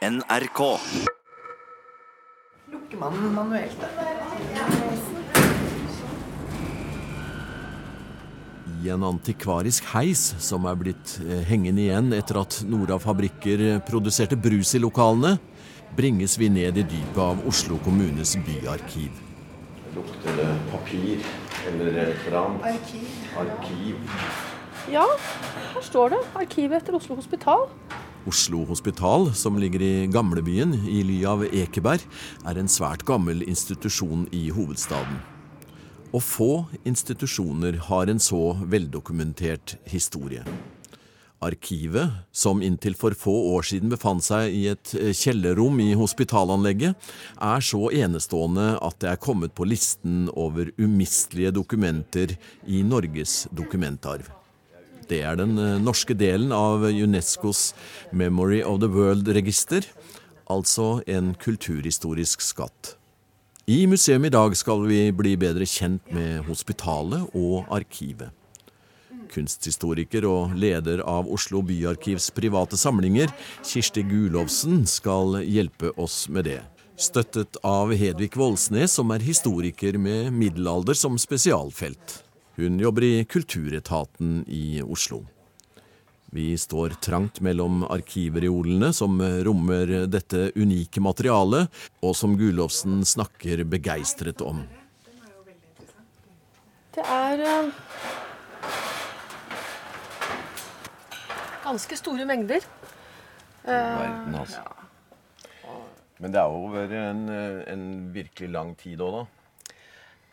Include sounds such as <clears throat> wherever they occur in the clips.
NRK. Lukker man den manuelt? I en antikvarisk heis som er blitt eh, hengende igjen etter at Nora Fabrikker eh, produserte brus i lokalene, bringes vi ned i dypet av Oslo kommunes byarkiv. Lukter det papir eller et eller annet? Arkiv. Arkiv. Ja, her står det. Arkivet etter Oslo Hospital. Oslo Hospital, som ligger i gamlebyen i ly av Ekeberg, er en svært gammel institusjon i hovedstaden. Og få institusjoner har en så veldokumentert historie. Arkivet, som inntil for få år siden befant seg i et eh, kjellerrom i hospitalanlegget, er så enestående at det er kommet på listen over umistelige dokumenter i Norges dokumentarv. Det er den eh, norske delen av Unescos Memory of the World-register, altså en kulturhistorisk skatt. I museum i dag skal vi bli bedre kjent med hospitalet og arkivet. Kunsthistoriker og leder av Oslo Byarkivs private samlinger, Kirsti Gulovsen, skal hjelpe oss med det. Støttet av Hedvig Voldsnes, som er historiker med middelalder som spesialfelt. Hun jobber i Kulturetaten i Oslo. Vi står trangt mellom arkivreolene som rommer dette unike materialet, og som Gulovsen snakker begeistret om. Det er eh, ganske store mengder. Verden, altså. Men det er over en, en virkelig lang tid òg, da.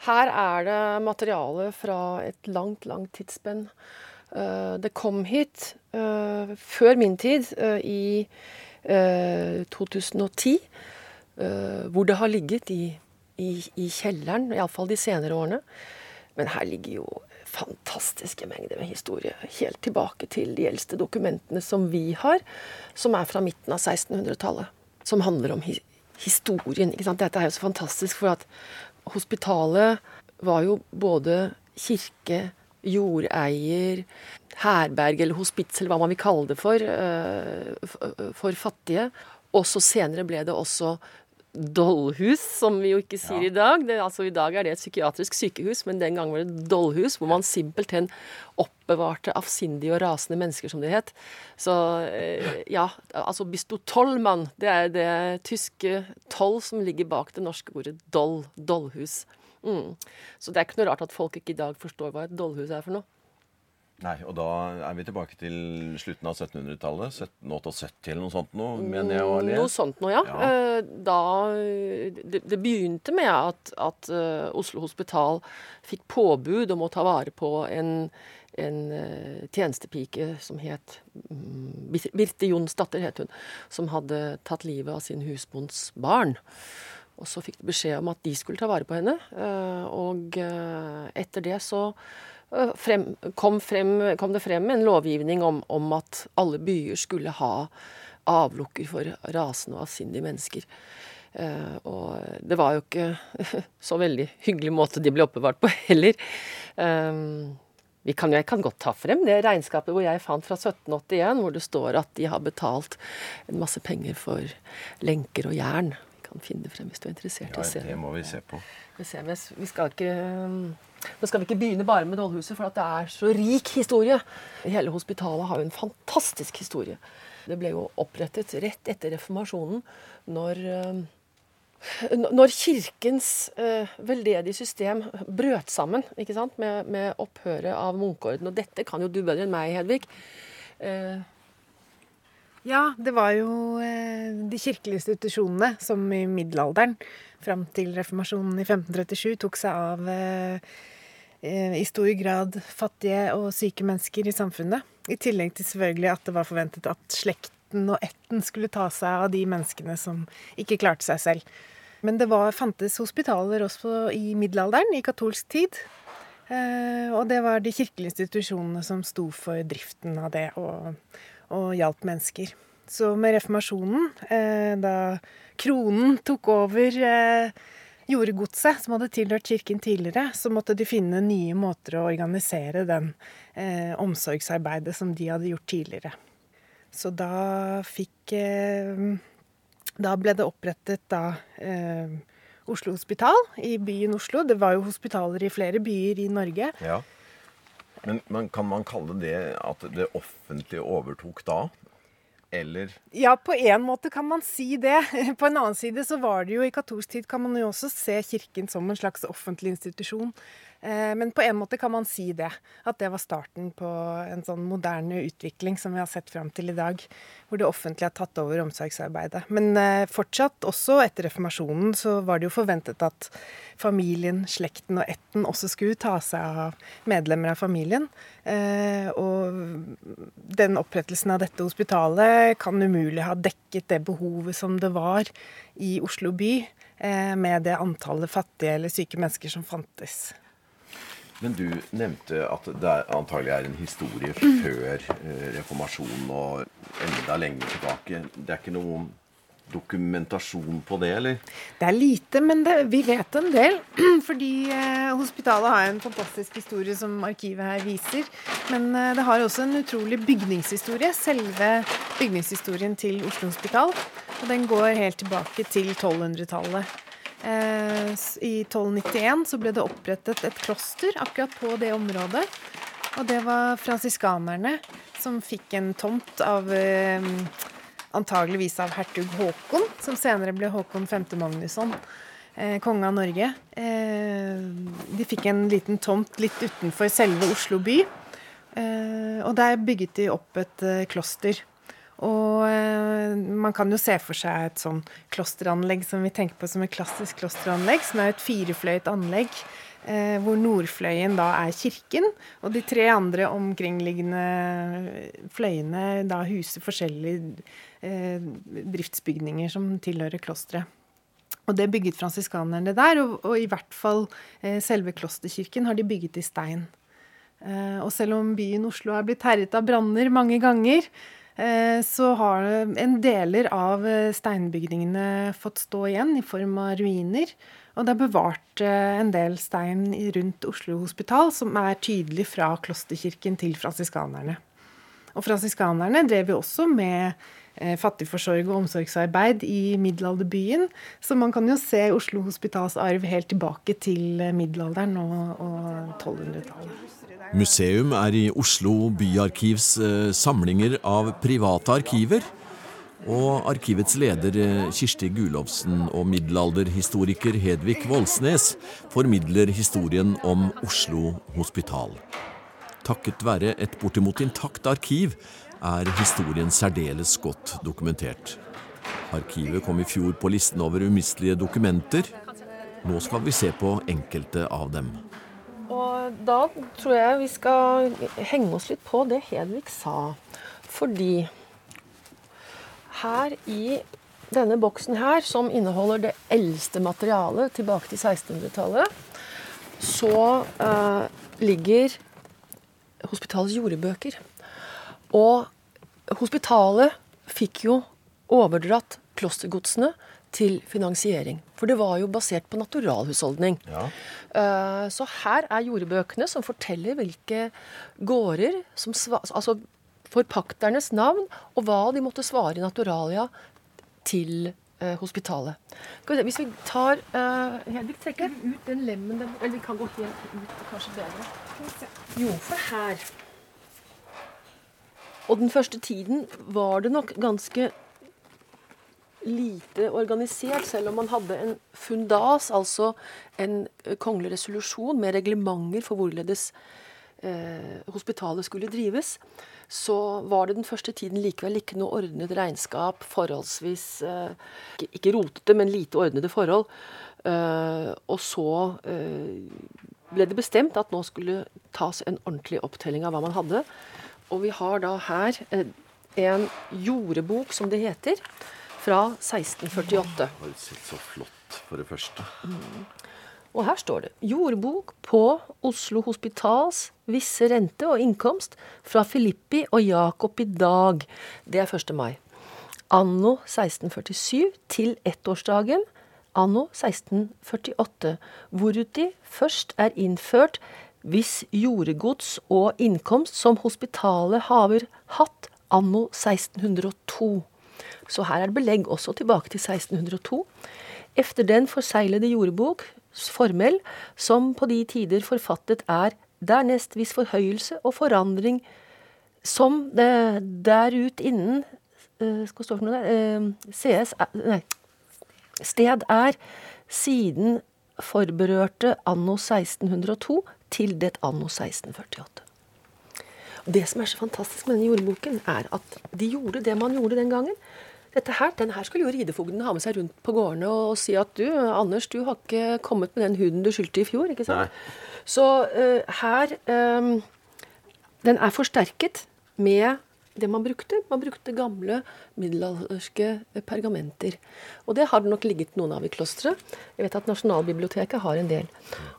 Her er det materiale fra et langt, langt tidsspenn. Eh, det kom hit eh, før min tid, eh, i 2010, hvor det har ligget i, i, i kjelleren, iallfall de senere årene. Men her ligger jo fantastiske mengder med historie. Helt tilbake til de eldste dokumentene som vi har, som er fra midten av 1600-tallet. Som handler om historien. Dette er jo så fantastisk, for at hospitalet var jo både kirke, jordeier, herberg eller hospits, eller hva man vil kalle det for, for fattige. Og så senere ble det også dollhus, som vi jo ikke sier ja. i dag. Det, altså I dag er det et psykiatrisk sykehus, men den gangen var det dollhus, hvor man simpelthen oppbevarte avsindige og rasende mennesker, som det het. Så ja, altså bistotollmann, det er det tyske toll som ligger bak det norske ordet doll, dollhus. Mm. Så det er ikke noe rart at folk ikke i dag forstår hva et dollhus er for noe. Nei, og da er vi tilbake til slutten av 1700-tallet. 1778 eller noe sånt noe, mener jeg å le. Noe sånt noe, ja. ja. Eh, da det, det, begynte med at, at uh, Oslo Hospital fikk påbud om å ta vare på en, en uh, tjenestepike som het um, Birte Jonsdatter, het hun. Som hadde tatt livet av sin husbonds barn. Og så fikk de beskjed om at de skulle ta vare på henne. Og etter det så frem, kom, frem, kom, det frem en lovgivning om, om, at alle byer skulle ha avlukker for rasende og avsindige mennesker. og det var jo ikke <laughs> så veldig hyggelig måte de ble oppbevart på heller. Kan, jeg kan godt ta frem det regnskapet hvor jeg fant fra 1781, hvor det står at de har betalt en masse penger for lenker og jern Vi kan finne det frem hvis du er interessert Ja, det. må vi se på. Vi, ser, vi skal ikke nå skal vi ikke begynne bare med Dollhuset, for det er så rik historie. Hele hospitalet har jo en fantastisk historie. Det ble jo opprettet rett etter reformasjonen, når, når kirkens veldedige system brøt sammen? Med, med opphøret av munkeorden. Og dette kan jo du bedre enn meg, Hedvig. Ja, det var jo eh, de kirkelige institusjonene som i middelalderen, fram til reformasjonen i 1537, tok seg av eh, eh, i stor grad fattige og syke mennesker i samfunnet. I tillegg til selvfølgelig at det var forventet at slekten og ætten skulle ta seg av de menneskene som ikke klarte seg selv. Men det var, fantes hospitaler også i middelalderen, i katolsk tid. Eh, og det var de kirkelige institusjonene som sto for driften av det. og og hjalp mennesker. Så med reformasjonen, eh, da kronen tok over jordegodset som hadde tilhørt kirken tidligere, så måtte de finne nye måter å organisere den eh, omsorgsarbeidet som de hadde gjort tidligere. Så da fikk eh, Da ble det opprettet da eh, Oslo Hospital i byen Oslo. Det var jo hospitaler i flere byer i Norge. Ja. Men, men kan man kalle det at det offentlige overtok da? Eller Ja, på en måte kan man si det. <laughs> På en annen side så var det jo i katolsk tid kan man jo også se Kirken som en slags offentlig institusjon. Eh, men på en måte kan man si det. At det var starten på en sånn moderne utvikling som vi har sett fram til i dag. Hvor det offentlige har tatt over omsorgsarbeidet. Men eh, fortsatt, også etter reformasjonen, så var det jo forventet at familien, slekten og ætten også skulle ta seg av medlemmer av familien. Eh, og den opprettelsen av dette hospitalet kan umulig ha dekket det behovet som det var i Oslo by, med det antallet fattige eller syke mennesker som fantes. Men du nevnte at det antagelig er en historie før eh, reformasjonen og enda lenger tilbake. Det er ikke noen dokumentasjon på det, eller? Det er lite, men det, vi vet en del. <clears throat> Fordi eh, hospitalet har en fantastisk historie som arkivet her viser. Men eh, det har også en utrolig bygningshistorie. Selve bygningshistorien til Oslo Hospital. Og den går helt tilbake til 1200-tallet. Eh, I 1291 så ble det opprettet et kloster akkurat på det området. Og det var fransiskanerne som fikk en tomt av eh, antageligvis av hertug Håkon, som senere ble Håkon 5. Magnusson, eh, konge av Norge. de fikk en liten tomt litt utenfor selve Oslo by. og der bygget de opp et kloster. Og eh, man kan jo se for seg et sånn klosteranlegg som vi tenker på som et klassisk klosteranlegg, som er et firefløyet anlegg. Eh, hvor nordfløyen da er kirken, og de tre andre omkringliggende fløyene da huser forskjellige eh, driftsbygninger som tilhører klosteret. Og det bygget fransiskanerne der, og, og, i hvert fall selve klosterkirken har de bygget i stein. Og selv om byen Oslo er blitt herjet av branner mange ganger, så har en deler av eh, steinbygningene fått stå igjen i form av ruiner. Og det er bevart eh, en del stein rundt Oslo hospital som er tydelig fra klosterkirken til fransiskanerne. Og fransiskanerne drev jo også med fattigforsorg og omsorgsarbeid i middelalderbyen. Så man kan jo se Oslo hospitals arv helt tilbake til middelalderen og, og 1200-tallet. Museum er i Oslo byarkivs eh, samlinger av private arkiver. Og arkivets leder eh, Kirsti Gulovsen og middelalderhistoriker Hedvig Voldsnes formidler historien om Oslo hospital. Takket være et bortimot intakt arkiv er historien særdeles godt dokumentert. Arkivet kom i fjor på listen over umistelige dokumenter. Nå skal vi se på enkelte av dem. Og da tror jeg vi skal henge oss litt på det Hedvig sa. Fordi her i denne boksen her, som inneholder det eldste materialet tilbake til 1600-tallet, så eh, ligger hospitalets jordebøker. Og hospitalet fikk jo overdratt klostergodsene til finansiering. For det var jo basert på naturalhusholdning. Ja. Uh, så her er jordbøkene som forteller hvilke gårder som Altså forpakternes navn, og hva de måtte svare i naturalia til uh, hospitalet. Hvis vi tar uh, Hedvig, trekker ut den lemmen Eller vi kan gå helt ut, kanskje bedre. Jo, for her Og den første tiden var det nok ganske lite organisert, selv om man hadde en fundas, altså en eh, kongelig resolusjon med reglementer for hvorledes eh, hospitalet skulle drives, så var det den første tiden likevel ikke noe ordnet regnskap, forholdsvis eh, Ikke rotete, men lite ordnede forhold. Eh, og så eh, ble det bestemt at nå skulle tas en ordentlig opptelling av hva man hadde. Og vi har da her eh, en jordebok, som det heter fra 1648. Det så flott, for det første. Mm. Og her står det 'Jordbok på Oslo Hospitals visse rente og innkomst fra Filippi og Jakob i dag'. Det er 1. mai. Anno 1647 til ettårsdagen anno 1648, hvoruti først er innført viss jordegods og innkomst som hospitalet haver hatt anno 1602. Så her er det belegg også tilbake til 1602. Efter den forseglede jordboks formell, som på de tider forfattet er dernest hvis forhøyelse og forandring som det ut innen uh, Skal stå for noe der uh, CS Nei. Sted er siden forberørte anno 1602 til det anno 1648. Det som er så fantastisk med denne jordboken, er at de gjorde det man gjorde den gangen. Dette her, den her skulle jo ridefogden ha med seg rundt på gårdene og, og si at du, Anders, du har ikke kommet med den huden du skyldte i fjor. ikke sant? Nei. Så uh, her um, Den er forsterket med det man brukte. Man brukte gamle middelalderske pergamenter. Og det har det nok ligget noen av i klosteret. Jeg vet at Nasjonalbiblioteket har en del.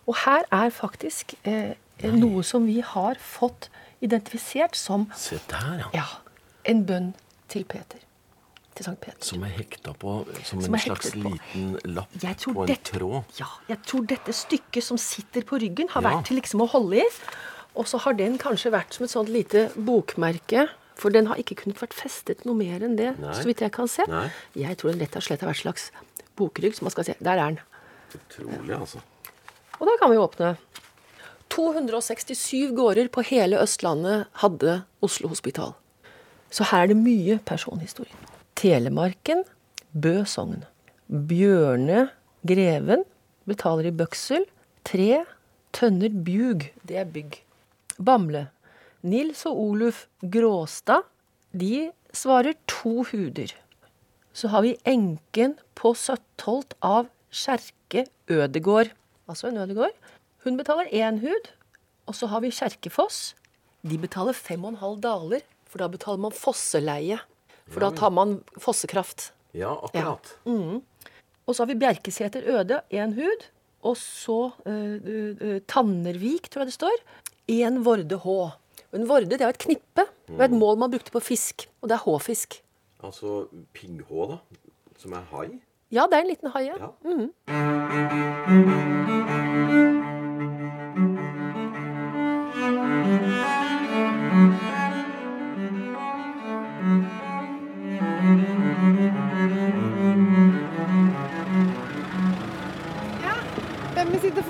Og her er faktisk eh, noe som vi har fått identifisert som Se der, ja. ja en bønn til Peter. Til Sankt Peter. Som er hekta på som, som en slags på. liten lapp på en dette, tråd? Ja. Jeg tror dette stykket som sitter på ryggen, har ja. vært til liksom å holde i. Og så har den kanskje vært som et sånt lite bokmerke. For den har ikke kunnet vært festet noe mer enn det, Nei. så vidt jeg kan se. Nei. Jeg tror den rett og slett har vært slags bokrygg. som man skal se. Der er den. Utrolig, altså. Og da kan vi åpne. 267 gårder på hele Østlandet hadde Oslo Hospital. Så her er det mye personhistorie. Telemarken, Bø sogn. Bjørne Greven betaler i bøksel. Tre tønner bjug. Det er bygg. Bamble. Nils og Oluf Gråstad, de svarer to huder. Så har vi enken på Søttholt av Kjerke Ødegård, altså en ødegård. Hun betaler én hud. Og så har vi Kjerkefoss. De betaler fem og en halv daler, for da betaler man fosseleie. For da tar man fossekraft. Ja, akkurat. Ja. Mm. Og så har vi Bjerkeseter Øde, én hud. Og så uh, uh, Tannervik, tror jeg det står én Vorde H. En Vorde det er et knippe. Det var et mål man brukte på fisk, og det er H-fisk. Altså pigghå, da? Som er hai? Ja, det er en liten hai. Ja. ja. Mm.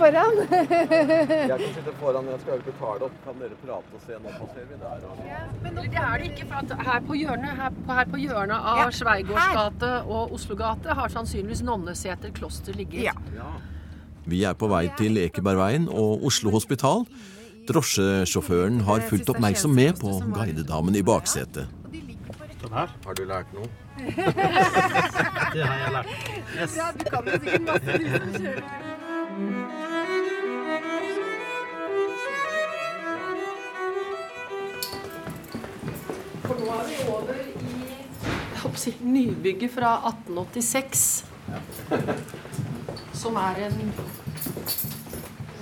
Foran. <laughs> jeg kan sitte foran, men jeg skal jo ikke betale opp. Kan dere prate og se? Nå passerer vi der. Og... Ja, men det er det ikke. for her på hjørnet, her på, her på hjørnet av ja, Sveigårdsgate og Oslogate har sannsynligvis Nonneseter kloster ligget. Ja. Vi er på vei til Ekebergveien og Oslo Hospital. Drosjesjåføren har fulgt oppmerksom med på guidedamen i baksetet. Sånn her. Har du lært noe? <laughs> det har jeg lært. Yes. Ja, du kan jo sikkert masse du som kjører. Si, nybygget fra 1886. Som er en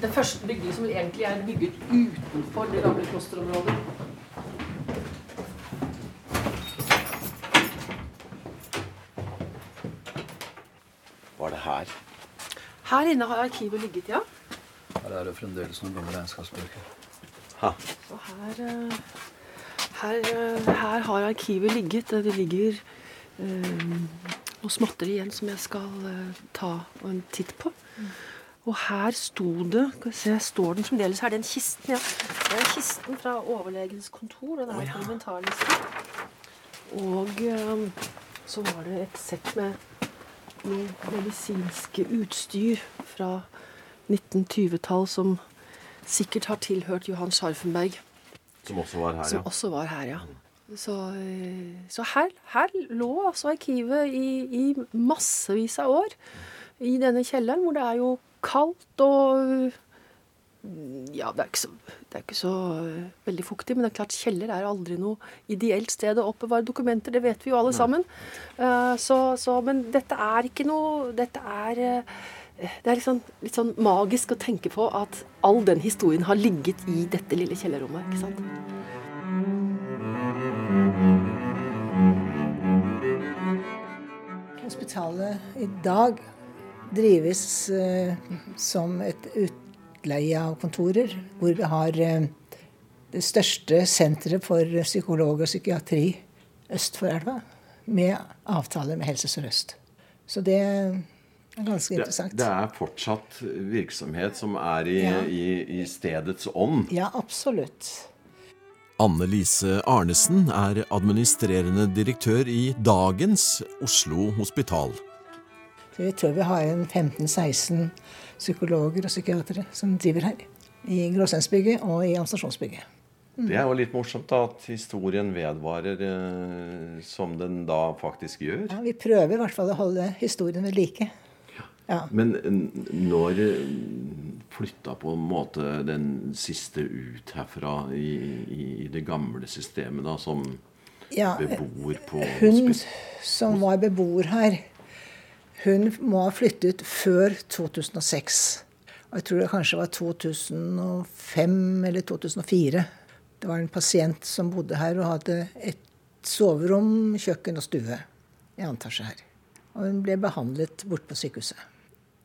Det første bygget som egentlig er bygget utenfor det gamle klosterområdet. Var det her? Her inne har arkivet ligget, ja. Her er det fremdeles noen gamle regnskapsbøker. Og her, eh, her, eh, her har arkivet ligget. Det ligger uh, noe småtteri igjen som jeg skal ta en titt på. Og her sto det se, Står den fremdeles her? Den kisten, ja. Det er kisten fra overlegens kontor. Den er oh, ja. kommentarlisten. Og um, så var det et sett med noe medisinske utstyr fra 1920-tall som sikkert har tilhørt Johan Scharfenberg. Som også var her, ja. Som også var her, ja. Så, eh, så her, her, lå altså arkivet i, i, massevis av år. I denne kjelleren, hvor det er jo kaldt og Ja, det er ikke så, er ikke så uh, veldig fuktig, men det er klart kjeller er aldri noe ideelt sted å oppbevare dokumenter. Det vet vi jo alle sammen. Så, så, men dette er ikke noe Dette er det er liksom, litt sånn magisk å tenke på at all den historien har ligget i dette lille kjellerrommet. ikke sant? Hospitalet i dag drives eh, som et utleie av kontorer, hvor vi har eh, det største senteret for psykolog og psykiatri øst for elva. med avtale med Helse Sør-Øst. Så det ganske Det, interessant. det er fortsatt virksomhet som er i, Ja. i, i stedets ånd. Ja, absolutt. Anne Lise Arnesen er administrerende direktør i dagens Oslo Hospital. Vi jeg tror vi har en 15-16 psykologer og psykiatere som driver her. I Gråsteinsbygget og i administrasjonsbygget. Det er jo litt morsomt da, at historien vedvarer eh, som den da faktisk gjør. Ja, vi prøver i hvert fall å holde historien ved like. Ja. Men når eh, flytta på en måte den siste ut herfra i, i, i det gamle systemet, da, som Ja, beboer på Hun som var beboer her, hun må ha flyttet før 2006. Og jeg tror det kanskje var 2005 eller 2004. Det var en pasient som bodde her og hadde et soverom, kjøkken og stue i annen etasje her. Og hun ble behandlet borte på sykehuset.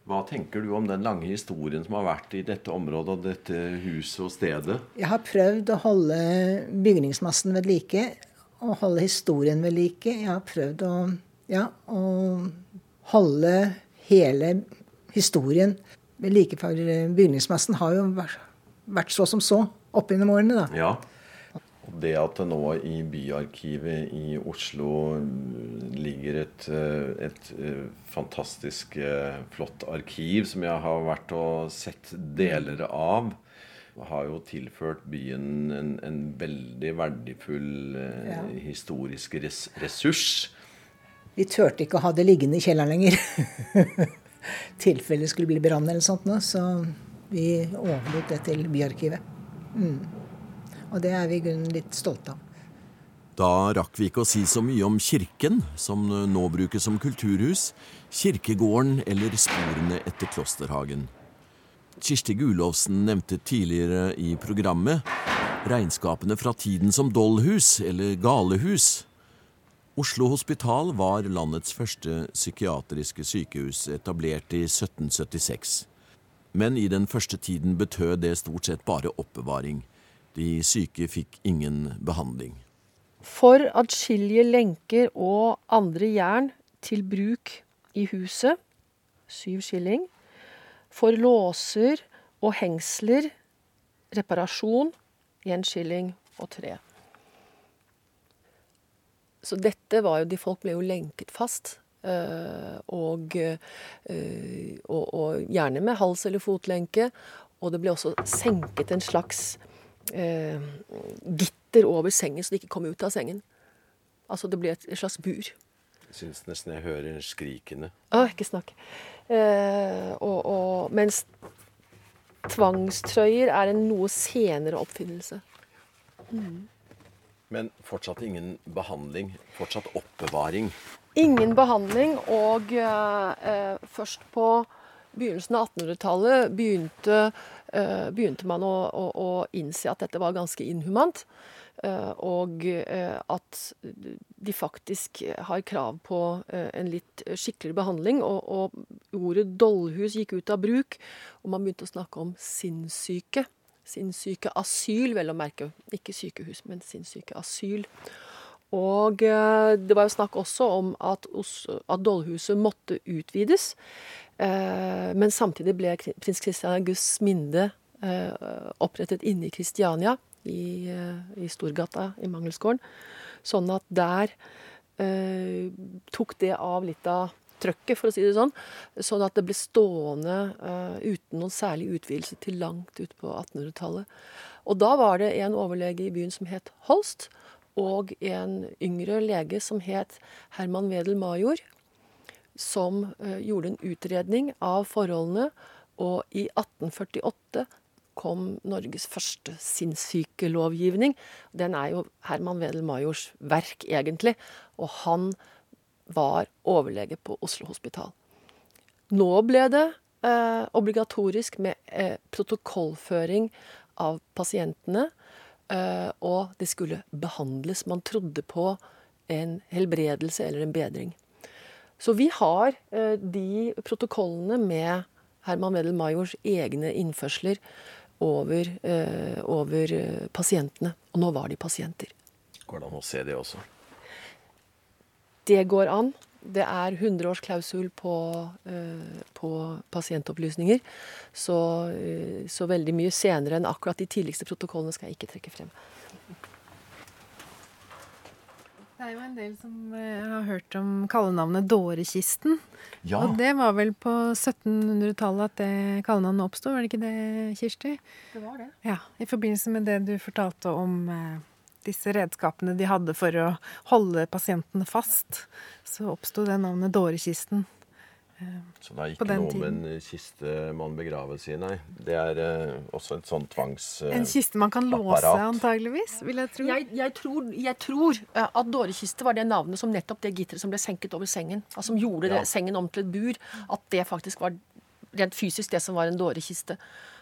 Hva tenker du om den lange historien som har vært i dette området, og dette huset og stedet? Jeg har prøvd å holde bygningsmassen ved like, og holde historien ved like. Jeg har prøvd å, ja, å holde hele historien ved like. For bygningsmassen har jo vært- så som så opp gjennom årene, da. Ja. Det at det nå i Byarkivet i Oslo ligger et, eh, et eh, fantastisk eh, flott arkiv som jeg har vært og sett deler av, har jo tilført byen en, en veldig verdifull eh, Ja. historisk res ressurs. Vi turte ikke å ha det liggende i kjelleren lenger. <laughs> tilfelle skulle bli brann eller sånt nå, så vi overlot det til Byarkivet. Mm. Og det er vi i grunnen litt stolte av. Da rakk vi ikke å si så mye om kirken, som nå brukes som kulturhus, kirkegården eller sporene etter klosterhagen. Kirsti Gulovsen nevnte tidligere i programmet regnskapene fra tiden som dollhus eller galehus. Oslo Hospital var landets første psykiatriske sykehus, etablert i 1776. Men i den første tiden betød det stort sett bare oppbevaring. De syke fikk ingen behandling. For atskillige lenker og andre jern til bruk i huset, syv skilling. For låser og hengsler, reparasjon, én skilling og tre. Så dette var jo De folk ble jo lenket fast. eh, og, eh, og, og gjerne med hals- eller fotlenke. Og det ble også senket en slags eh, gitter over sengen, så de ikke kommer ut av sengen. Altså det blir et, slags bur. Jeg syns nesten jeg hører skrikene. Å, ikke snakk. Eh, og, og, mens tvangstrøyer er en noe senere oppfinnelse. Men fortsatt ingen behandling. Fortsatt oppbevaring. Ingen behandling, og eh, først på begynnelsen av 1800-tallet begynte, eh, begynte man å, å, å innse at dette var ganske inhumant. Eh, og eh, at de faktisk har krav på eh, en litt skikkeligere behandling. Og, og ordet dollhus gikk ut av bruk, og man begynte å snakke om sinnssyke. Sinnssyke asyl, vel å merke. Ikke sykehus, men sinnssyke asyl. Og det var jo snakk også om at, at Dollhuset måtte utvides. Men samtidig ble prins Christian Augusts minde opprettet inne i Kristiania, i, eh, i Storgata i Mangelsgården. Sånn at der eh, tok det av litt av trøkket, for å si det sånn. Sånn at det ble stående eh, uten noen særlig utvidelse til langt ut på 1800-tallet. Og da var det en overlege i byen som het Holst, og en yngre lege som het Herman Wedel Major, som eh, gjorde en utredning av forholdene. Og i 1848 kom Norges første sinnssykelovgivning. Den er jo Herman Wedel Majors verk, egentlig. Og han var overlege på Oslo Hospital. Nå ble det eh, obligatorisk med eh, protokollføring av pasientene. Eh, og det skulle behandles. Man trodde på en helbredelse eller en bedring. Så vi har eh, de protokollene med Herman Wedel Majors egne innførsler over, eh, over eh, pasientene. Og nå var de pasienter. Går det an å se det også? det går an. Det er 100-årsklausul på, eh, på pasientopplysninger. Så, så veldig mye senere enn akkurat de tidligste protokollene skal jeg ikke trekke frem. Det er jo en del som eh, har hørt om kallenavnet Dårekisten. Ja, Og det var vel på 1700-tallet at det kallenavnet oppsto, var det ikke det, Kirsti? Det var det. Ja, I forbindelse med det du fortalte om eh, disse redskapene de hadde for å holde pasientene fast, så oppsto det navnet Dårekisten. Så det er ikke noe tiden. med en kiste man begraves i, nei. Det er eh, også et sånn tvangsapparat. eh, En kiste man kan låse, antageligvis, vil jeg tro. Jeg, jeg, tror, jeg tror eh, at dårekiste var det navnet som nettopp det gitteret som ble senket over sengen, altså som gjorde det, sengen om til et bur, at det faktisk var rent fysisk det som var en dårekiste.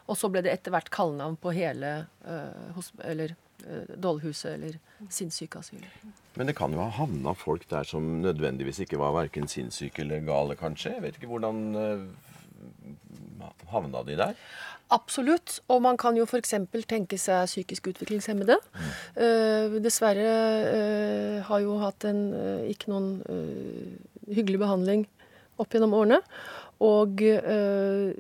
Og så ble det etter hvert kallenavn på hele uh, hos, eller uh, Dollhuset eller sinnssykaasylet. Men det kan jo ha havna folk der som nødvendigvis ikke var verken sinnssyke eller gale, kanskje. Jeg vet ikke hvordan uh, havna de der. Absolutt. Og man kan jo f.eks. tenke seg psykisk utviklingshemmede. Uh, dessverre uh, har jo hatt en uh, ikke noen eh, hyggelig behandling opp gjennom årene. Og øh,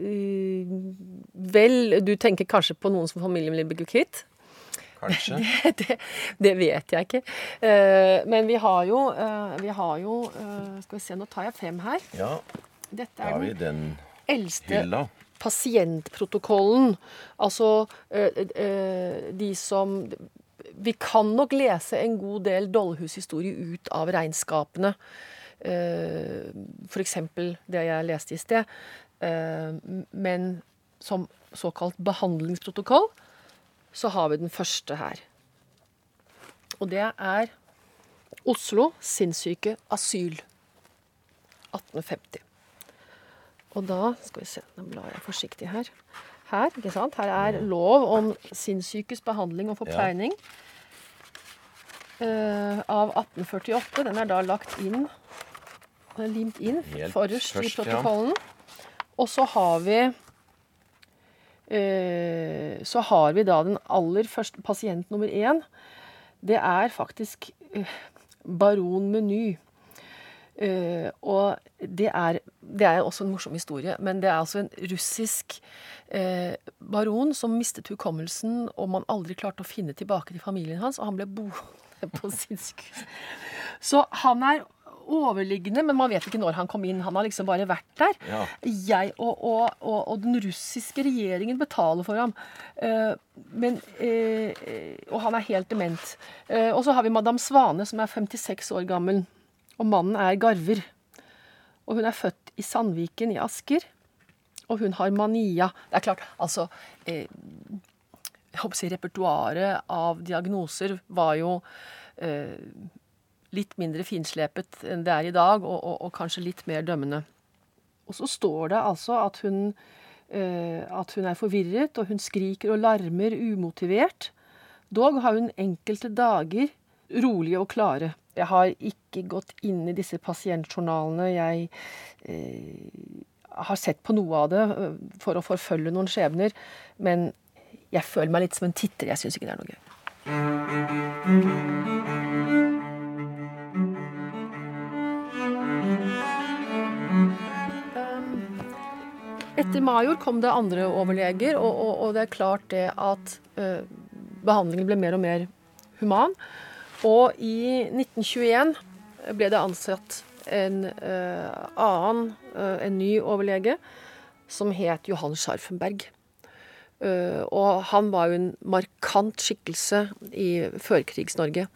vel, du tenker kanskje på noen som familien vil bli kvitt? Kanskje. <laughs> det, det vet jeg ikke. Uh, men vi har jo, uh, vi har jo uh, Skal vi se, nå tar jeg frem her. Ja, Dette er har vi den den eldste hylla. pasientprotokollen. Altså de som Vi kan nok lese en god del Dollhus-historie ut av regnskapene. Eh, F.eks. det jeg leste i sted. Eh, Men som såkalt behandlingsprotokoll så har vi den første her. Og det er Oslo sinnssyke asyl 1850. Og da skal vi se, nå blar jeg forsiktig her. Her ikke sant? Her er lov om sinnssykes behandling og forpleining eh, av 1848. Den er da lagt inn limt inn Helt forrest i protokollen. ja. Og så har vi eh, Så har vi da den aller første pasient nummer én. Det er faktisk eh, baron Meny. Uh, og det er, det er også en morsom historie, men det er altså en russisk uh, baron som mistet hukommelsen, og man aldri klarte å finne tilbake til familien hans, og han ble boende på <laughs> sinnssykehus. Så han er overliggende, men man vet ikke når han kom inn. Han har liksom bare vært der. Ja. Jeg og, og, og, og den russiske regjeringen betaler for ham. Uh, men, eh, og han er helt dement. Uh, og så har vi madame Svane, som er 56 år gammel. Og mannen er garver. Og hun er født i Sandviken i Asker. Og hun har mania. Det er klart, altså eh, Jeg håper å si repertoaret av diagnoser var jo eh, litt mindre finslepet enn det er i dag, og, og, og kanskje litt mer dømmende. Og så står det altså at hun, eh, at hun er forvirret, og hun skriker og larmer umotivert. Dog har hun enkelte dager rolige og klare. Jeg har ikke gått inn i disse pasientjournalene. Jeg eh, har sett på noe av det eh, for å forfølge noen skjebner, men jeg føler meg litt som en titter. Jeg syns ikke det er noe gøy. Etter Major kom det andre overleger, og, og, og det er klart det at uh, behandlingen ble mer og mer human. Og i 1921 ble det ansatt en uh, annen, uh, en ny overlege, som het Johan Scharfenberg. Og han var jo en markant skikkelse i førkrigs-Norge.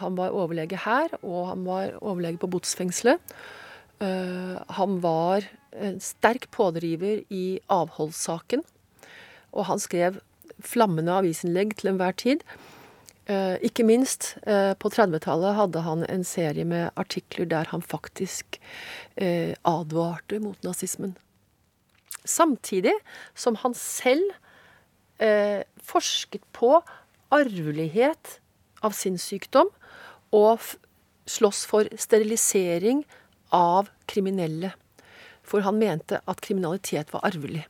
Han var overlege her, og han var overlege på botsfengselet. Eh, han var en sterk pådriver i avholdssaken, og han skrev flammende avisinnlegg til enhver tid. Eh, ikke minst eh, på 30-tallet hadde han en serie med artikler der han faktisk advarte mot nazismen. Samtidig som han selv forsket på arvelighet av sinnssykdom og slåss for sterilisering av kriminelle. For han mente at kriminalitet var arvelig.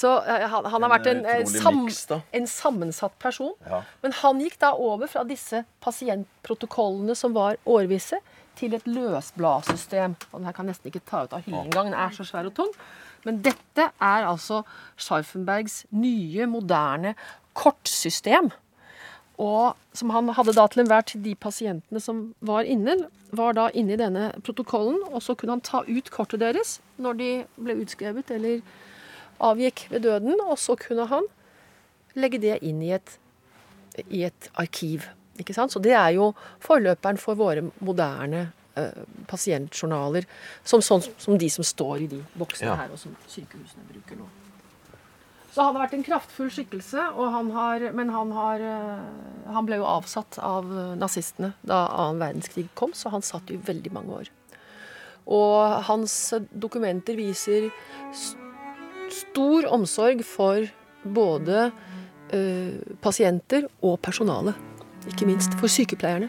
Så eh, han, han har vært en, en, sam, mix, en sammensatt person. Ja. Men han gikk da over fra disse pasientprotokollene som var årvisse, til et løsbladsystem. Og den her kan jeg nesten ikke ta ut av hyllen engang. Den er så svær og tung. Men dette er altså Scharfenbergs nye, moderne kortsystem. Og som han hadde da til enhver tid de pasientene som var inne, var da inne i denne protokollen. Og så kunne han ta ut kortet deres når de ble utskrevet eller avgikk ved døden. Og så kunne han legge det inn i et, i et arkiv. Ikke sant? Så det er jo forløperen for våre moderne eh, pasientjournaler. Som, sånn, som de som står i de boksene Ja. her, og som sykehusene bruker nå. Så han har vært en kraftfull skikkelse, han har, men han, har, eh, han ble jo avsatt av eh, nazistene da annen verdenskrig kom, så han satt i veldig mange år. Og hans eh, dokumenter viser stor omsorg for både ø, pasienter og personale. Ikke minst for sykepleierne.